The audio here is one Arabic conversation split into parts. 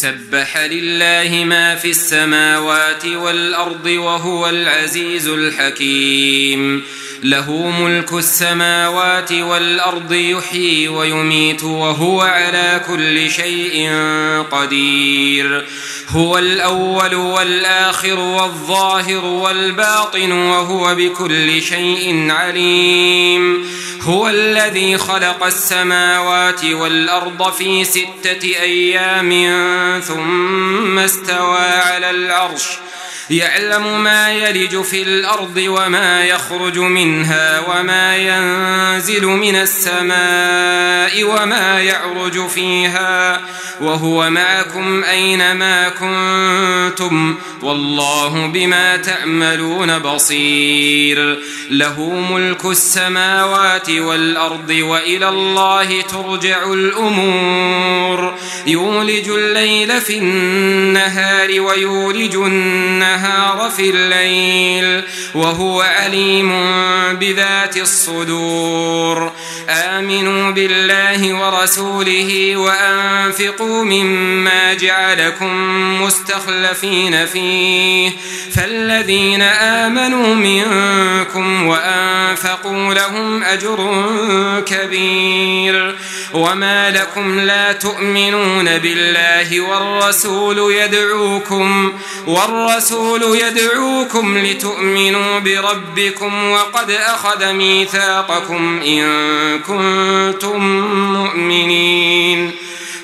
سبح لله ما في السماوات والأرض وهو العزيز الحكيم. له ملك السماوات والأرض يحيي ويميت وهو على كل شيء قدير. هو الأول والآخر والظاهر والباطن وهو بكل شيء عليم. هو الذي خلق السماوات والأرض في ستة أيام ثم استوى على العرش. يعلم ما يلج في الأرض وما يخرج منها وما ينزل من السماء وما يعرج فيها وهو معكم أينما كنتم والله بما تعملون بصير له ملك السماوات والأرض وإلى الله ترجع الأمور يولج الليل في النهار ويولج النهار في الليل وهو عليم بذات الصدور. آمنوا بالله ورسوله وأنفقوا مما جعلكم مستخلفين فيه. فالذين آمنوا منكم وأنفقوا لهم أجر كبير. وما لكم لا تؤمنون بالله والرسول يدعوكم والرسول يدعوكم لتؤمنوا بربكم وقد أخذ ميثاقكم إن كنتم مؤمنين.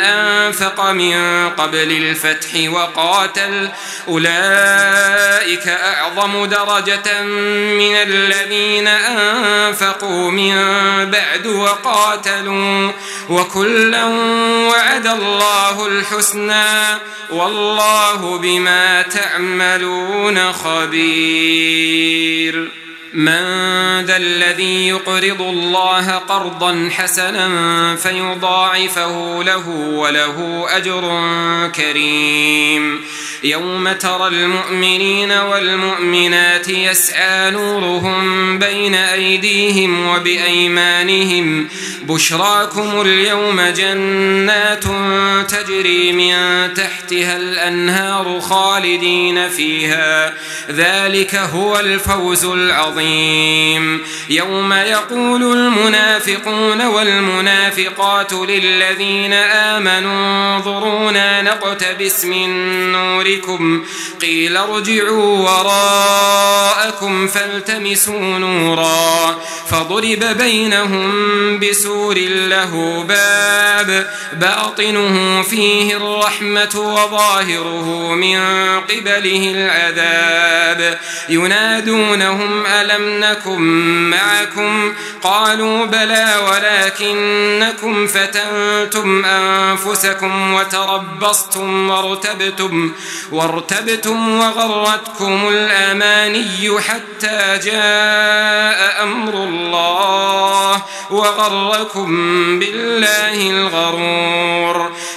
أنفق من قبل الفتح وقاتل. أولئك أعظم درجة من الذين أنفقوا من بعد وقاتلوا. وكلا وعد الله الحسنى. والله بما تعملون خبير. من ذا الذي يقرض الله قرضا حسنا فيضاعفه له وله أجر كريم. يوم ترى المؤمنين والمؤمنات يسعى نورهم بين أيديهم وبأيمانهم. بشراكم اليوم جنات تجري من تحتها الأنهار خالدين فيها. ذلك هو الفوز العظيم. يوم يقول المنافقون والمنافقات للذين آمنوا انظرونا نقتبس من نوركم. قيل ارجعوا وراءكم فالتمسوا نورا. فضرب بينهم بسور له باب. باطنه فيه الرحمة وظاهره من قبله العذاب. ينادونهم ألم نكن معكم؟ قالوا بلى ولكنكم فتنتم أنفسكم وتربصتم وارتبتم وارتبتم وغرتكم الأماني حتى جاء أمر الله وغركم بالله الغرور.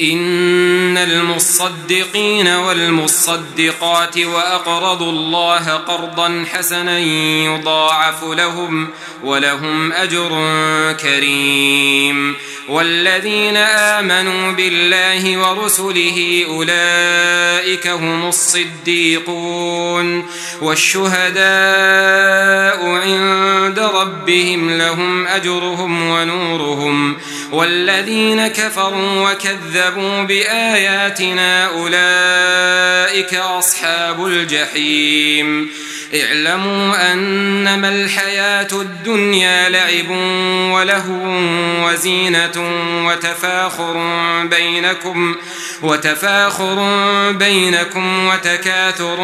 إن المصدقين والمصدقات وأقرضوا الله قرضا حسنا يضاعف لهم ولهم أجر كريم والذين آمنوا بالله ورسله أولئك هم الصديقون والشهداء عند ربهم لهم أجرهم ونورهم والذين كفروا وكذبوا بآياتنا أولئك أصحاب الجحيم. اعلموا أنما الحياة الدنيا لعب وله وزينة وتفاخر بينكم وتفاخر بينكم وتكاثر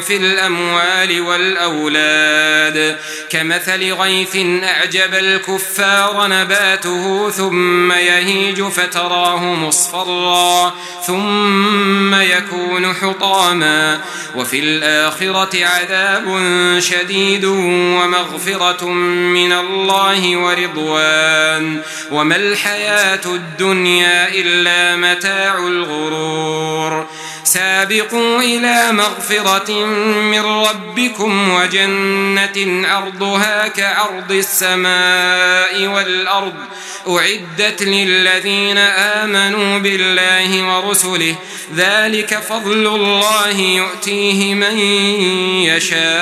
في الأموال والأولاد. كمثل غيث أعجب الكفار نباته ثم يهيج فتراه مصفرا ثم يكون حطاما. وفي الآخرة عذاب شديد ومغفرة من الله ورضوان. وما الحياة الدنيا إلا متاع الغرور. سابقوا إلى مغفرة من ربكم وجنة عرضها كعرض السماء والأرض. أعدت للذين آمنوا بالله ورسله ذلك فضل الله يؤتيه من يشاء.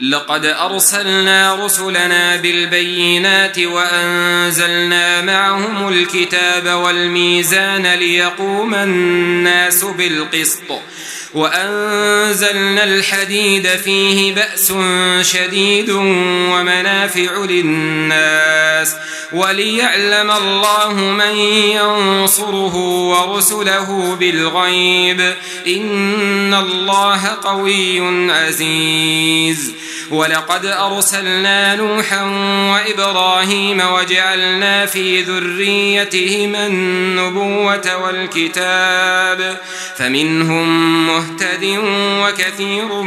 لقد أرسلنا رسلنا بالبينات وأنزلنا معهم الكتاب والميزان ليقوم الناس بالقسط. وأنزلنا الحديد فيه بأس شديد ومنافع للناس وليعلم الله من ينصره ورسله بالغيب إن الله قوي عزيز ولقد أرسلنا نوحا وإبراهيم وجعلنا في ذريتهما النبوة والكتاب فمنهم مهتد وكثير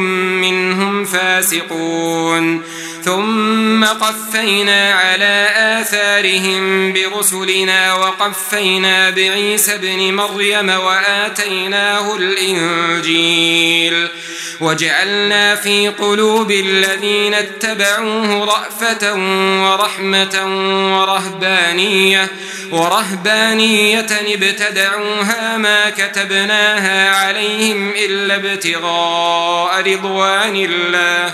منهم فاسقون. ثم قفينا على آثارهم برسلنا وقفينا بعيسى ابن مريم وآتيناه الإنجيل. وجعلنا في قلوب الذين اتبعوه رأفة ورحمة ورهبانية ورهبانية ابتدعوها ما كتبناها عليهم إلا ابتغاء رضوان الله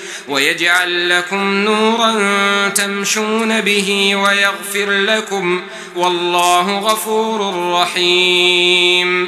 ويجعل لكم نورا تمشون به ويغفر لكم والله غفور رحيم.